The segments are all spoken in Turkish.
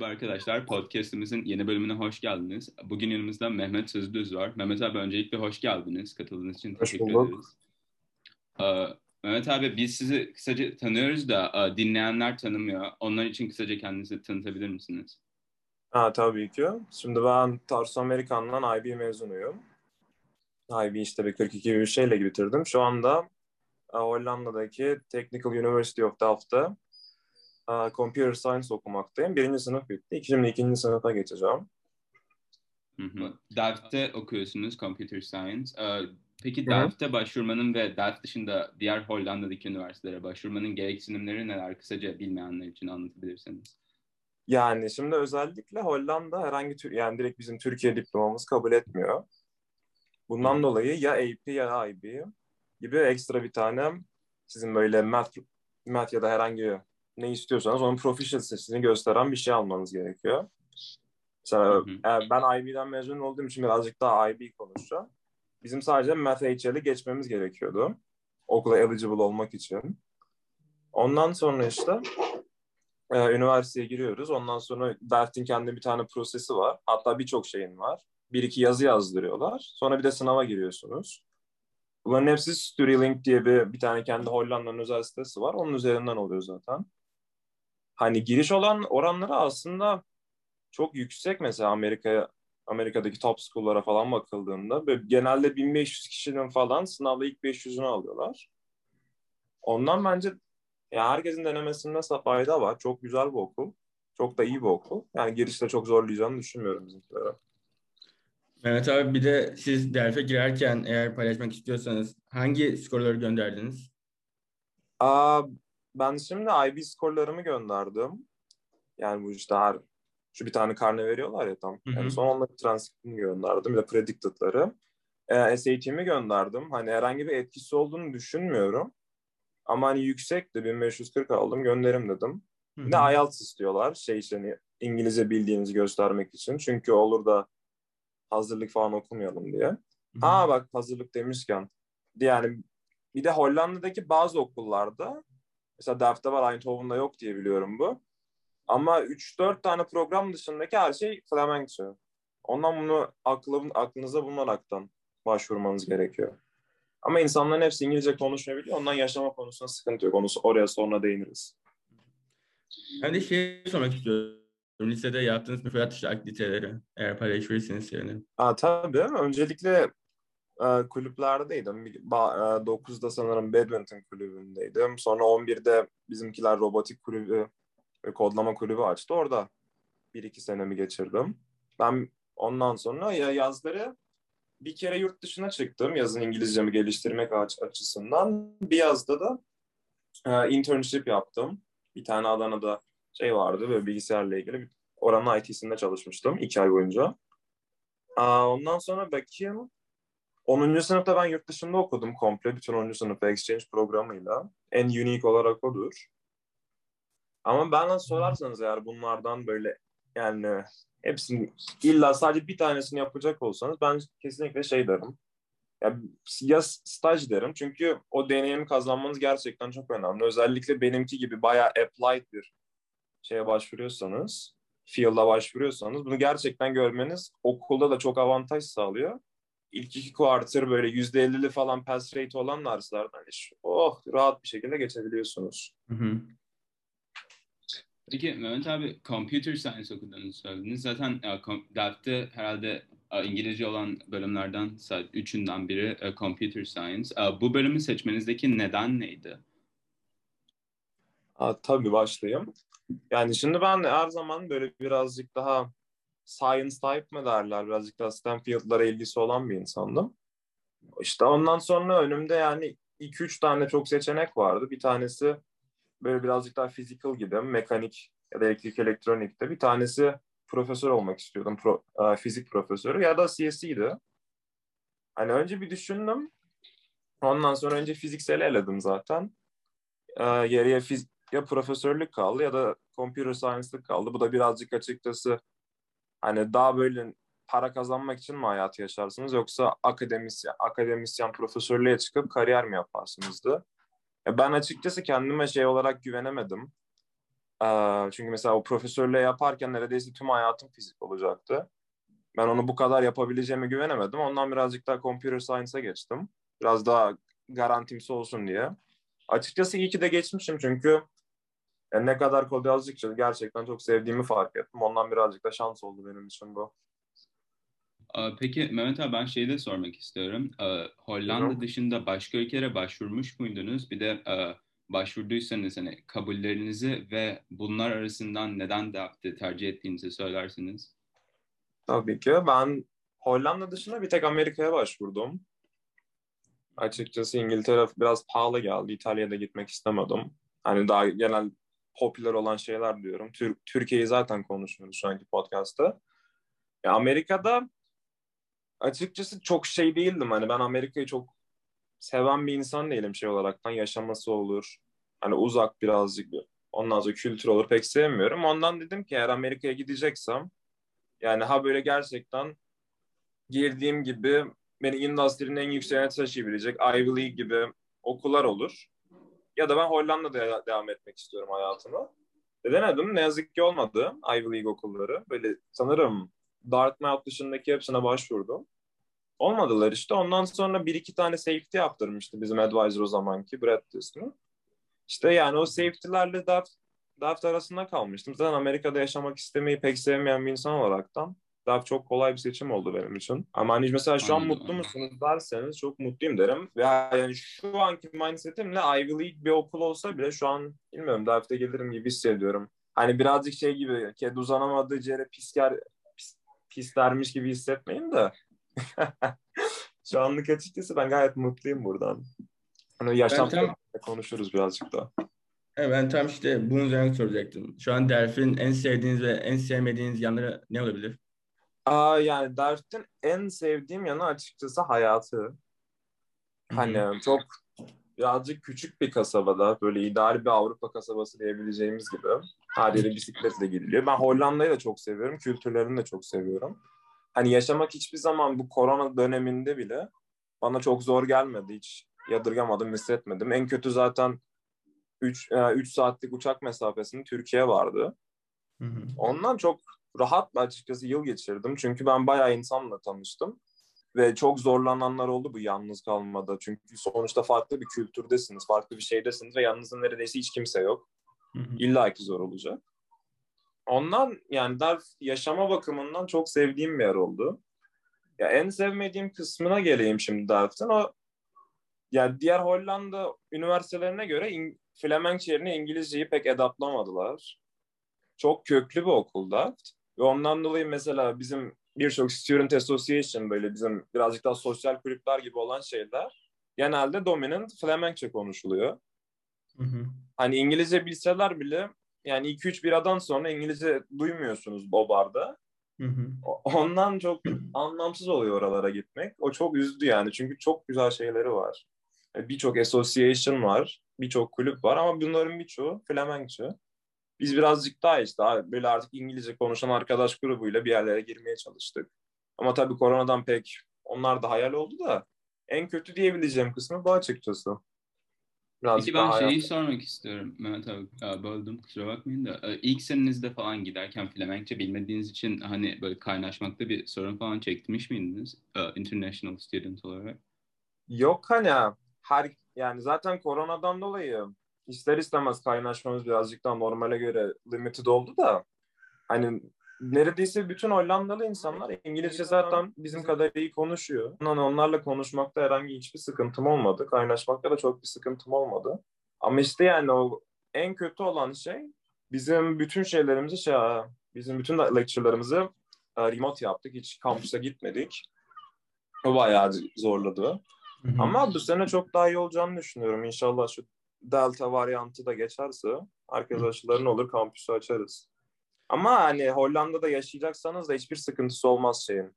Merhaba arkadaşlar, podcastimizin yeni bölümüne hoş geldiniz. Bugün yanımızda Mehmet Sözlüz var. Mehmet abi öncelikle hoş geldiniz. Katıldığınız için teşekkür ederiz. Ee, Mehmet abi biz sizi kısaca tanıyoruz da e, dinleyenler tanımıyor. Onlar için kısaca kendinizi tanıtabilir misiniz? Ha, tabii ki. Şimdi ben Tarsus Amerikan'dan IB mezunuyum. IB işte bir 42 gibi bir şeyle bitirdim. Şu anda e, Hollanda'daki Technical University of Delft'te e, Computer Science okumaktayım. Birinci sınıf bitti. Şimdi ikinci sınıfa geçeceğim. Hı okuyorsunuz Computer Science. Ee, peki Delft'te başvurmanın ve Delft dışında diğer Hollanda'daki üniversitelere başvurmanın gereksinimleri neler? Kısaca bilmeyenler için anlatabilirseniz. Yani şimdi özellikle Hollanda herhangi yani direkt bizim Türkiye diplomamız kabul etmiyor. Bundan Hı. dolayı ya AP ya IB gibi ekstra bir tane sizin böyle math, math ya da herhangi ne istiyorsanız onun proficiency'sini gösteren bir şey almanız gerekiyor. Mesela hı hı. ben IB'den mezun olduğum için birazcık daha IB konuşacağım. Bizim sadece Math HL'i geçmemiz gerekiyordu. Okula eligible olmak için. Ondan sonra işte e, üniversiteye giriyoruz. Ondan sonra Delft'in kendi bir tane prosesi var. Hatta birçok şeyin var. Bir iki yazı yazdırıyorlar. Sonra bir de sınava giriyorsunuz. Bunların hepsi StudyLink diye bir, bir tane kendi Hollanda'nın özel sitesi var. Onun üzerinden oluyor zaten. Hani giriş olan oranları aslında çok yüksek mesela Amerika'ya Amerika'daki top school'lara falan bakıldığında böyle genelde 1500 kişinin falan sınavda ilk 500'ünü alıyorlar. Ondan bence ya herkesin denemesinde fayda var. Çok güzel bir okul. Çok da iyi bir okul. Yani girişte çok zorlayacağını düşünmüyorum bizimkilere. Mehmet abi bir de siz derfe girerken eğer paylaşmak istiyorsanız hangi skorları gönderdiniz? Aa, ben şimdi IB skorlarımı gönderdim. Yani bu işte her şu bir tane karne veriyorlar ya tam. Yani son onları transkriptini gönderdim. Bir de predicted'ları. Ee, SAT'imi gönderdim. Hani herhangi bir etkisi olduğunu düşünmüyorum. Ama hani yüksekti. 1540 aldım. Gönderim dedim. Hı hı. Bir de IELTS istiyorlar. Şey işte hani İngilizce bildiğinizi göstermek için. Çünkü olur da hazırlık falan okumayalım diye. Hı hı. Ha bak hazırlık demişken. Yani bir de Hollanda'daki bazı okullarda mesela Delft'te var Eindhoven'da yok diye biliyorum bu. Ama 3-4 tane program dışındaki her şey Flemenkçe. Ondan bunu aklın, aklınıza bulunaraktan başvurmanız gerekiyor. Ama insanların hepsi İngilizce konuşabiliyor. Ondan yaşama konusunda sıkıntı yok. Onu oraya sonra değiniriz. Ben de şey sormak istiyorum. Lisede yaptığınız müfredat dışı aktiviteleri eğer paylaşabilirsiniz sevinirim. Aa, tabii. Öncelikle e, kulüplerdeydim. E, 9'da sanırım badminton kulübündeydim. Sonra 11'de bizimkiler robotik kulübü ve kodlama kulübü açtı. Orada bir iki senemi geçirdim. Ben ondan sonra ya yazları bir kere yurt dışına çıktım yazın İngilizcemi geliştirmek açısından. Bir yazda da e, internship yaptım. Bir tane Adana'da şey vardı böyle bilgisayarla ilgili. Oranın IT'sinde çalışmıştım iki ay boyunca. ondan sonra bakayım 10. sınıfta ben yurt dışında okudum komple. Bütün 10. sınıfta exchange programıyla. En unique olarak odur. Ama bana sorarsanız eğer bunlardan böyle yani hepsini illa sadece bir tanesini yapacak olsanız ben kesinlikle şey derim. Ya, ya staj derim çünkü o deneyimi kazanmanız gerçekten çok önemli. Özellikle benimki gibi bayağı applied bir şeye başvuruyorsanız, field'a başvuruyorsanız bunu gerçekten görmeniz okulda da çok avantaj sağlıyor. İlk iki quarter böyle yüzde ellili falan pass rate olan derslerden iş. Oh rahat bir şekilde geçebiliyorsunuz. Hı hı. Peki Mehmet abi computer science okuduğunu söylediniz. Zaten e, Delft'te herhalde İngilizce olan bölümlerden üçünden biri e, computer science. E, bu bölümü seçmenizdeki neden neydi? Ha, tabii başlayayım. Yani şimdi ben her zaman böyle birazcık daha science type mi derler, birazcık daha STEM field'lara ilgisi olan bir insandım. İşte ondan sonra önümde yani 2-3 tane çok seçenek vardı. Bir tanesi böyle birazcık daha physical gibi, mekanik ya da elektrik elektronikte. Bir tanesi profesör olmak istiyordum, pro, e, fizik profesörü ya da CSE'ydi. Hani önce bir düşündüm. Ondan sonra önce fiziksel eledim zaten. E, geriye fiz- ya profesörlük kaldı ya da computer science'lık kaldı. Bu da birazcık açıkçası hani daha böyle para kazanmak için mi hayatı yaşarsınız yoksa akademisyen, akademisyen profesörlüğe çıkıp kariyer mi yaparsınızdı? Ben açıkçası kendime şey olarak güvenemedim. Çünkü mesela o profesörle yaparken neredeyse tüm hayatım fizik olacaktı. Ben onu bu kadar yapabileceğime güvenemedim. Ondan birazcık daha computer science'a geçtim. Biraz daha garantimsi olsun diye. Açıkçası iyi ki de geçmişim çünkü yani ne kadar kod yazdıkça gerçekten çok sevdiğimi fark ettim. Ondan birazcık da şans oldu benim için bu. Peki Mehmet abi ben şeyi de sormak istiyorum. Hollanda Hı. dışında başka ülkelere başvurmuş muydunuz? Bir de başvurduysanız hani kabullerinizi ve bunlar arasından neden DAFT'i tercih ettiğinizi söylersiniz. Tabii ki. Ben Hollanda dışında bir tek Amerika'ya başvurdum. Açıkçası İngiltere biraz pahalı geldi. İtalya'da gitmek istemedim. Hani daha genel popüler olan şeyler diyorum. Tür Türkiye'yi zaten konuşuyoruz şu anki podcast'ta. Ya Amerika'da açıkçası çok şey değildim. Hani ben Amerika'yı çok seven bir insan değilim şey olaraktan. Yaşaması olur. Hani uzak birazcık ondan sonra kültür olur. Pek sevmiyorum. Ondan dedim ki eğer Amerika'ya gideceksem yani ha böyle gerçekten girdiğim gibi beni indüstrinin en yükseğine taşıyabilecek Ivy League gibi okullar olur. Ya da ben Hollanda'da devam etmek istiyorum hayatımı. E denedim. Ne yazık ki olmadı Ivy League okulları. Böyle sanırım Dartmouth dışındaki hepsine başvurdum. Olmadılar işte. Ondan sonra bir iki tane safety yaptırmıştı bizim advisor o zamanki Brett ismi. İşte yani o safety'lerle Daft, Daft arasında kalmıştım. Zaten Amerika'da yaşamak istemeyi pek sevmeyen bir insan olaraktan daha çok kolay bir seçim oldu benim için. Ama hani mesela şu an mutlu musunuz derseniz çok mutluyum derim. Ve yani şu anki mindsetimle Ivy League bir okul olsa bile şu an bilmiyorum Daft'e gelirim gibi hissediyorum. Hani birazcık şey gibi kedi uzanamadığı yere pisker pis, pislermiş gibi hissetmeyin de. şu anlık açıkçası ben gayet mutluyum buradan. Hani yaşam tam... konuşuruz birazcık daha. Evet, ben tam işte bunun üzerine soracaktım. Şu an Delfin en sevdiğiniz ve en sevmediğiniz yanları ne olabilir? Aa, yani Dert'in en sevdiğim yanı açıkçası hayatı. Hani çok birazcık küçük bir kasabada böyle ideal bir Avrupa kasabası diyebileceğimiz gibi her yere bisikletle gidiliyor. Ben Hollanda'yı da çok seviyorum. Kültürlerini de çok seviyorum. Hani yaşamak hiçbir zaman bu korona döneminde bile bana çok zor gelmedi. Hiç yadırgamadım, hissetmedim. En kötü zaten 3 3 e, saatlik uçak mesafesinde Türkiye vardı. Hı hı. Ondan çok rahat açıkçası yıl geçirdim. Çünkü ben bayağı insanla tanıştım. Ve çok zorlananlar oldu bu yalnız kalmada. Çünkü sonuçta farklı bir kültürdesiniz, farklı bir şeydesiniz ve yanınızda neredeyse hiç kimse yok. İlla ki zor olacak. Ondan yani Delft yaşama bakımından çok sevdiğim bir yer oldu. Ya en sevmediğim kısmına geleyim şimdi Delft'in. O ya diğer Hollanda üniversitelerine göre in, Flemenk yerine İngilizceyi pek adaptlamadılar. Çok köklü bir okul Delft. Ve ondan dolayı mesela bizim birçok Student Association böyle bizim birazcık daha sosyal kulüpler gibi olan şeyler genelde dominant Flemenkçe konuşuluyor. Hı hı. Hani İngilizce bilseler bile yani 2-3 biradan sonra İngilizce duymuyorsunuz o barda. Hı hı. Ondan çok anlamsız oluyor oralara gitmek. O çok üzdü yani çünkü çok güzel şeyleri var. Birçok association var, birçok kulüp var ama bunların birçoğu Flemenkçe. Biz birazcık daha işte böyle artık İngilizce konuşan arkadaş grubuyla bir yerlere girmeye çalıştık. Ama tabii koronadan pek onlar da hayal oldu da en kötü diyebileceğim kısmı bu açıkçası. Birazcık Peki ben şeyi hayat... sormak istiyorum Mehmet abi böldüm kusura bakmayın da ilk senenizde falan giderken Flemenkçe bilmediğiniz için hani böyle kaynaşmakta bir sorun falan çekmiş miydiniz international student olarak? Yok hani her yani zaten koronadan dolayı ister istemez kaynaşmamız birazcık daha normale göre limited oldu da hani neredeyse bütün Hollandalı insanlar İngilizce zaten bizim kadar iyi konuşuyor. Yani onlarla konuşmakta herhangi hiçbir sıkıntım olmadı. Kaynaşmakta da çok bir sıkıntım olmadı. Ama işte yani o en kötü olan şey bizim bütün şeylerimizi şey bizim bütün lecture'larımızı e, remote yaptık. Hiç kampüse gitmedik. O bayağı zorladı. Hı hı. Ama bu sene çok daha iyi olacağını düşünüyorum. İnşallah şu delta varyantı da geçerse herkes aşıların olur kampüsü açarız. Ama hani Hollanda'da yaşayacaksanız da hiçbir sıkıntısı olmaz şeyin.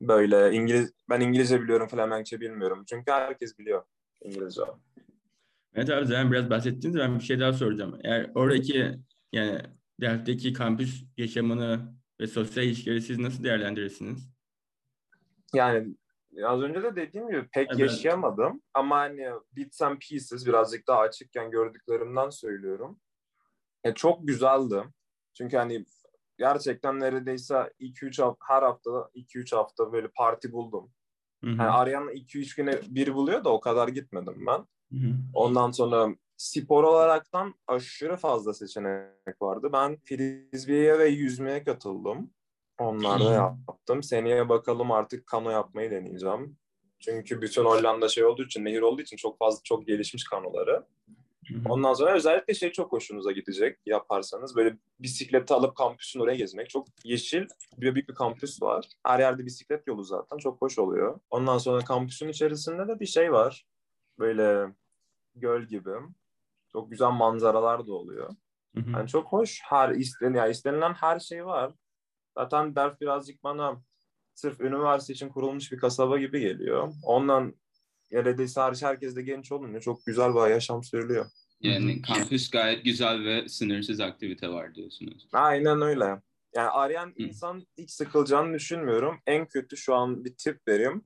Böyle İngiliz ben İngilizce biliyorum, Flemenkçe bilmiyorum. Çünkü herkes biliyor İngilizce. Evet abi zaten biraz bahsettiniz ben bir şey daha soracağım. Eğer oradaki yani Delft'teki kampüs yaşamını ve sosyal ilişkileri siz nasıl değerlendirirsiniz? Yani az önce de dediğim gibi pek evet. yaşayamadım. Ama hani bits and pieces birazcık daha açıkken gördüklerimden söylüyorum. E, çok güzeldi. Çünkü hani gerçekten neredeyse 2-3 hafta, her hafta 2-3 hafta böyle parti buldum. Hı hı. Yani arayan 2-3 güne bir buluyor da o kadar gitmedim ben. Hı hı. Ondan sonra spor olaraktan aşırı fazla seçenek vardı. Ben frisbee'ye ve yüzmeye katıldım. Onları Hmm. yaptım. Seneye bakalım artık kano yapmayı deneyeceğim. Çünkü bütün Hollanda şey olduğu için, nehir olduğu için çok fazla çok gelişmiş kanoları. Ondan sonra özellikle şey çok hoşunuza gidecek yaparsanız. Böyle bisikleti alıp kampüsün oraya gezmek. Çok yeşil, bir büyük bir kampüs var. Her yerde bisiklet yolu zaten. Çok hoş oluyor. Ondan sonra kampüsün içerisinde de bir şey var. Böyle göl gibi. Çok güzel manzaralar da oluyor. Hı hı. Yani çok hoş. Her isten, yani istenilen her şey var. Zaten Delft birazcık bana sırf üniversite için kurulmuş bir kasaba gibi geliyor. Ondan neredeyse hariç herkes de genç olunca çok güzel bir yaşam sürülüyor. Yani kampüs gayet güzel ve sınırsız aktivite var diyorsunuz. Aynen öyle. Yani arayan Hı. insan hiç sıkılacağını düşünmüyorum. En kötü şu an bir tip vereyim.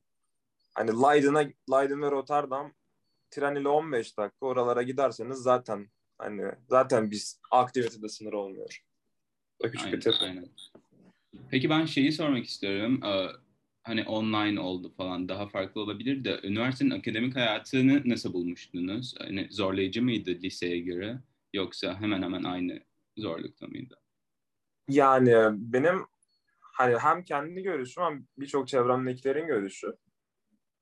Hani Leiden'a, Leiden ve Rotterdam tren ile 15 dakika oralara giderseniz zaten hani zaten biz aktivitede sınır olmuyor. Bu küçük bir Aynen, tip. aynen. Peki ben şeyi sormak istiyorum. Ee, Hani online oldu falan daha farklı olabilir de üniversitenin akademik hayatını nasıl bulmuştunuz? Hani zorlayıcı mıydı liseye göre yoksa hemen hemen aynı zorlukta mıydı? Yani benim hani hem kendi görüşüm hem birçok çevremdekilerin görüşü.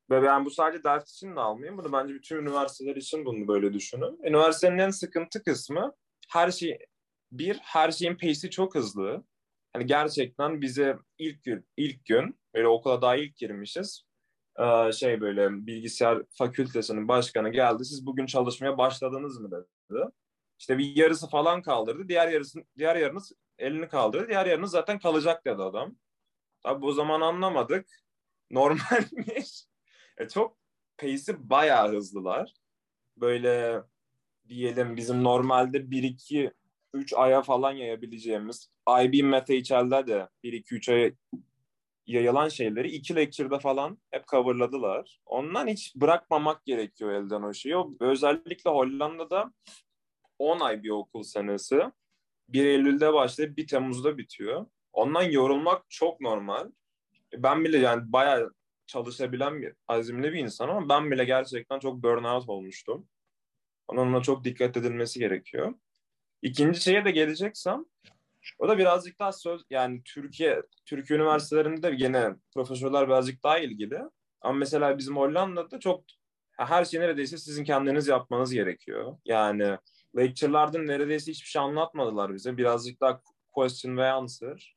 Ve ben bu sadece ders için de almayayım. Bunu bence bütün üniversiteler için bunu böyle düşünün. Üniversitenin en sıkıntı kısmı her şey bir her şeyin pace'i çok hızlı. Hani gerçekten bize ilk gün ilk gün böyle okula daha ilk girmişiz. Ee, şey böyle bilgisayar fakültesinin başkanı geldi. Siz bugün çalışmaya başladınız mı dedi. İşte bir yarısı falan kaldırdı. Diğer yarısı diğer yarınız elini kaldırdı. Diğer yarınız zaten kalacak dedi adam. Tabii o zaman anlamadık. Normalmiş. E, çok pace'i bayağı hızlılar. Böyle diyelim bizim normalde 1-2 3 aya falan yayabileceğimiz IB MethHL'de de 1-2-3 aya yayılan şeyleri iki lecture'da falan hep coverladılar. Ondan hiç bırakmamak gerekiyor elden o şeyi. Özellikle Hollanda'da 10 ay bir okul senesi. 1 Eylül'de başlayıp 1 Temmuz'da bitiyor. Ondan yorulmak çok normal. Ben bile yani bayağı çalışabilen bir azimli bir insan ama ben bile gerçekten çok burnout olmuştum. Onunla çok dikkat edilmesi gerekiyor. İkinci şeye de geleceksem o da birazcık daha söz yani Türkiye Türkiye üniversitelerinde de gene profesörler birazcık daha ilgili. Ama mesela bizim Hollanda'da çok her şeyi neredeyse sizin kendiniz yapmanız gerekiyor. Yani lecture'larda neredeyse hiçbir şey anlatmadılar bize. Birazcık daha question ve answer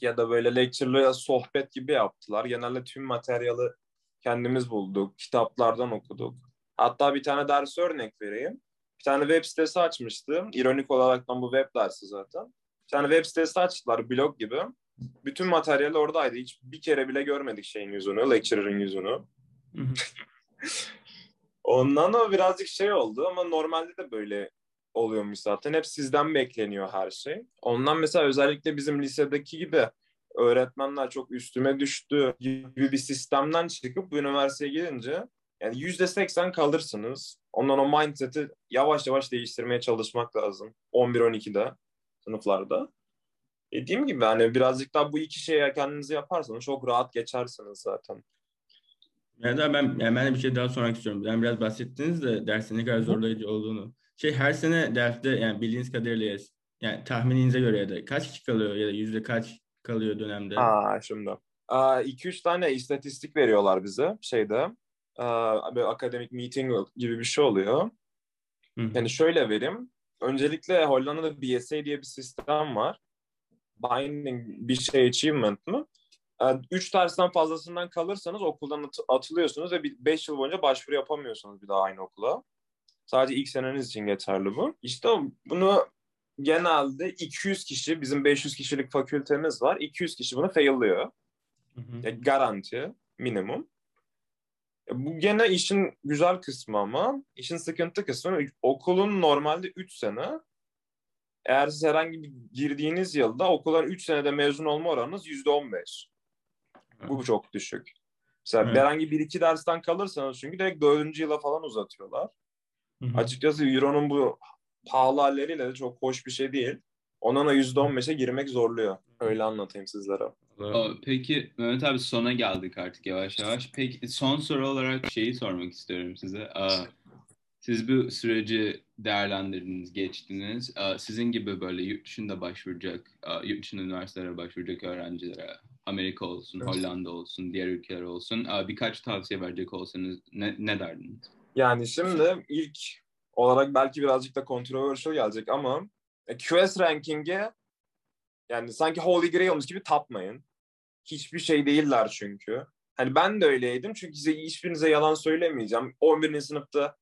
ya da böyle lecture'la sohbet gibi yaptılar. Genelde tüm materyali kendimiz bulduk. Kitaplardan okuduk. Hatta bir tane ders örnek vereyim. Bir tane web sitesi açmıştım. İronik olarak bu web dersi zaten. Bir tane web sitesi açtılar blog gibi. Bütün materyal oradaydı. Hiç bir kere bile görmedik şeyin yüzünü, lecturer'ın yüzünü. Ondan da birazcık şey oldu ama normalde de böyle oluyormuş zaten. Hep sizden bekleniyor her şey. Ondan mesela özellikle bizim lisedeki gibi öğretmenler çok üstüme düştü gibi bir sistemden çıkıp üniversiteye gidince yani yüzde seksen kalırsınız. Ondan o mindset'i yavaş yavaş değiştirmeye çalışmak lazım. 11-12'de sınıflarda. Dediğim gibi hani birazcık daha bu iki şeye kendinizi yaparsanız çok rahat geçersiniz zaten. Ya da ben yani ben de bir şey daha sormak istiyorum. Yani biraz bahsettiniz de dersin ne kadar zorlayıcı olduğunu. Şey her sene derste yani bildiğiniz kadarıyla yani tahmininize göre ya da kaç kişi kalıyor ya da yüzde kaç kalıyor dönemde? Ha şimdi. 2-3 tane istatistik veriyorlar bize şeyde. Böyle akademik meeting gibi bir şey oluyor. Hı. Yani şöyle vereyim. Öncelikle Hollanda'da BSA diye bir sistem var. Binding bir şey achievement mı? Üç dersten fazlasından kalırsanız okuldan at- atılıyorsunuz ve 5 yıl boyunca başvuru yapamıyorsunuz bir daha aynı okula. Sadece ilk seneniz için geçerli bu. İşte bunu genelde 200 kişi, bizim 500 kişilik fakültemiz var. 200 kişi bunu faillıyor. Hı hı. Ya garanti, minimum. Bu gene işin güzel kısmı ama işin sıkıntı kısmı okulun normalde 3 sene. Eğer siz herhangi bir girdiğiniz yılda okuldan 3 senede mezun olma oranınız %15. Bu çok düşük. Mesela Evet. herhangi bir iki dersten kalırsanız çünkü direkt dördüncü yıla falan uzatıyorlar. Hı hı. Açıkçası Euro'nun bu pahalı halleriyle de çok hoş bir şey değil. Ona da %15'e girmek zorluyor. Öyle anlatayım sizlere. Aa, Peki Mehmet abi sona geldik artık yavaş yavaş. Peki son soru olarak şeyi sormak istiyorum size. Aa, Siz bu süreci değerlendirdiniz, geçtiniz. Sizin gibi böyle yurt dışında başvuracak, yurt dışında üniversitelere başvuracak öğrencilere, Amerika olsun. Hollanda olsun, diğer ülkeler olsun, birkaç tavsiye verecek olsanız ne, ne derdiniz? Yani şimdi ilk olarak belki birazcık da controversial gelecek ama QS ranking'e yani sanki Holy Grail'miş gibi tapmayın. Hiçbir şey değiller çünkü. Hani ben de öyleydim çünkü size hiçbirinize yalan söylemeyeceğim. 11. sınıfta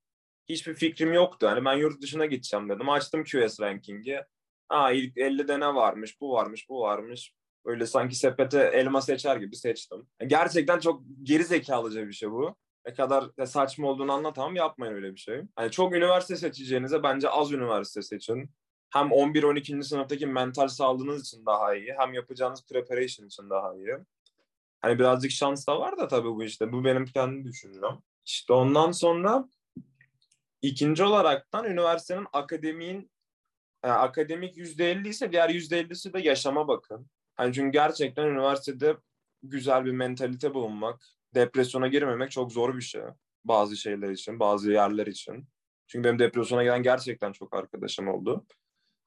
hiçbir fikrim yoktu. Hani ben yurt dışına gideceğim dedim. Açtım QS ranking'i. Aa ilk 50'de ne varmış, bu varmış, bu varmış. Öyle sanki sepete elma seçer gibi seçtim. Gerçekten çok geri zekalıca bir şey bu ne kadar da saçma olduğunu anlatamam yapmayın öyle bir şey. Hani çok üniversite seçeceğinize bence az üniversite seçin. Hem 11-12. sınıftaki mental sağlığınız için daha iyi hem yapacağınız preparation için daha iyi. Hani birazcık şans da var da tabii bu işte. Bu benim kendi düşüncem. İşte ondan sonra ikinci olaraktan üniversitenin akademiğin e, akademik %50 ise diğer %50'si de yaşama bakın. Hani çünkü gerçekten üniversitede güzel bir mentalite bulunmak, depresyona girmemek çok zor bir şey. Bazı şeyler için, bazı yerler için. Çünkü benim depresyona giden gerçekten çok arkadaşım oldu.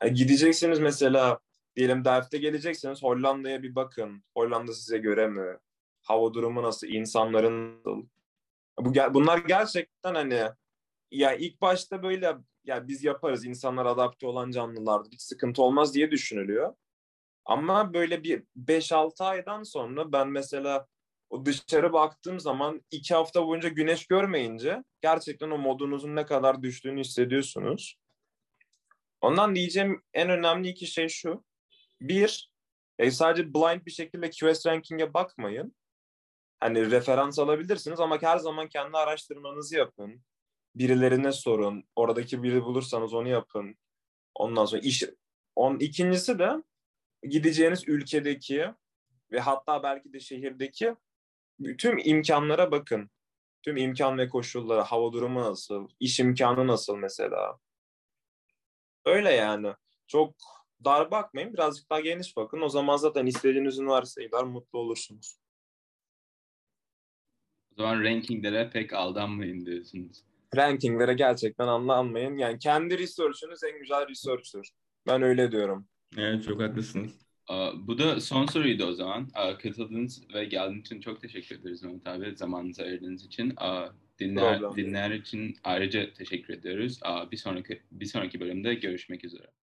Yani gideceksiniz mesela diyelim Delft'e geleceksiniz Hollanda'ya bir bakın. Hollanda size göre mi? Hava durumu nasıl? İnsanların? Bu, bunlar gerçekten hani ya ilk başta böyle ya biz yaparız insanlar adapte olan canlılardır hiç sıkıntı olmaz diye düşünülüyor. Ama böyle bir 5-6 aydan sonra ben mesela o dışarı baktığım zaman iki hafta boyunca güneş görmeyince gerçekten o modunuzun ne kadar düştüğünü hissediyorsunuz. Ondan diyeceğim en önemli iki şey şu. Bir, e, sadece blind bir şekilde QS ranking'e bakmayın. Hani referans alabilirsiniz ama her zaman kendi araştırmanızı yapın. Birilerine sorun. Oradaki biri bulursanız onu yapın. Ondan sonra iş... On, ikincisi de gideceğiniz ülkedeki ve hatta belki de şehirdeki tüm imkanlara bakın. Tüm imkan ve koşullara, hava durumu nasıl, iş imkanı nasıl mesela. Öyle yani. Çok dar bakmayın, birazcık daha geniş bakın. O zaman zaten istediğiniz üniversiteye gider, mutlu olursunuz. O zaman rankinglere pek aldanmayın diyorsunuz. Rankinglere gerçekten anlanmayın. Yani kendi research'ünüz en güzel research'tür. Ben öyle diyorum. Evet çok haklısınız. Aa, Bu da son soruydu o zaman. Katıldığınız ve geldiğiniz için çok teşekkür ederiz Mehmet abi. Zamanınızı ayırdığınız için. Aa, Dinleyen, Problem dinleyenler için ayrıca teşekkür ediyoruz. Aa, Bir sonraki bir sonraki bölümde görüşmek üzere.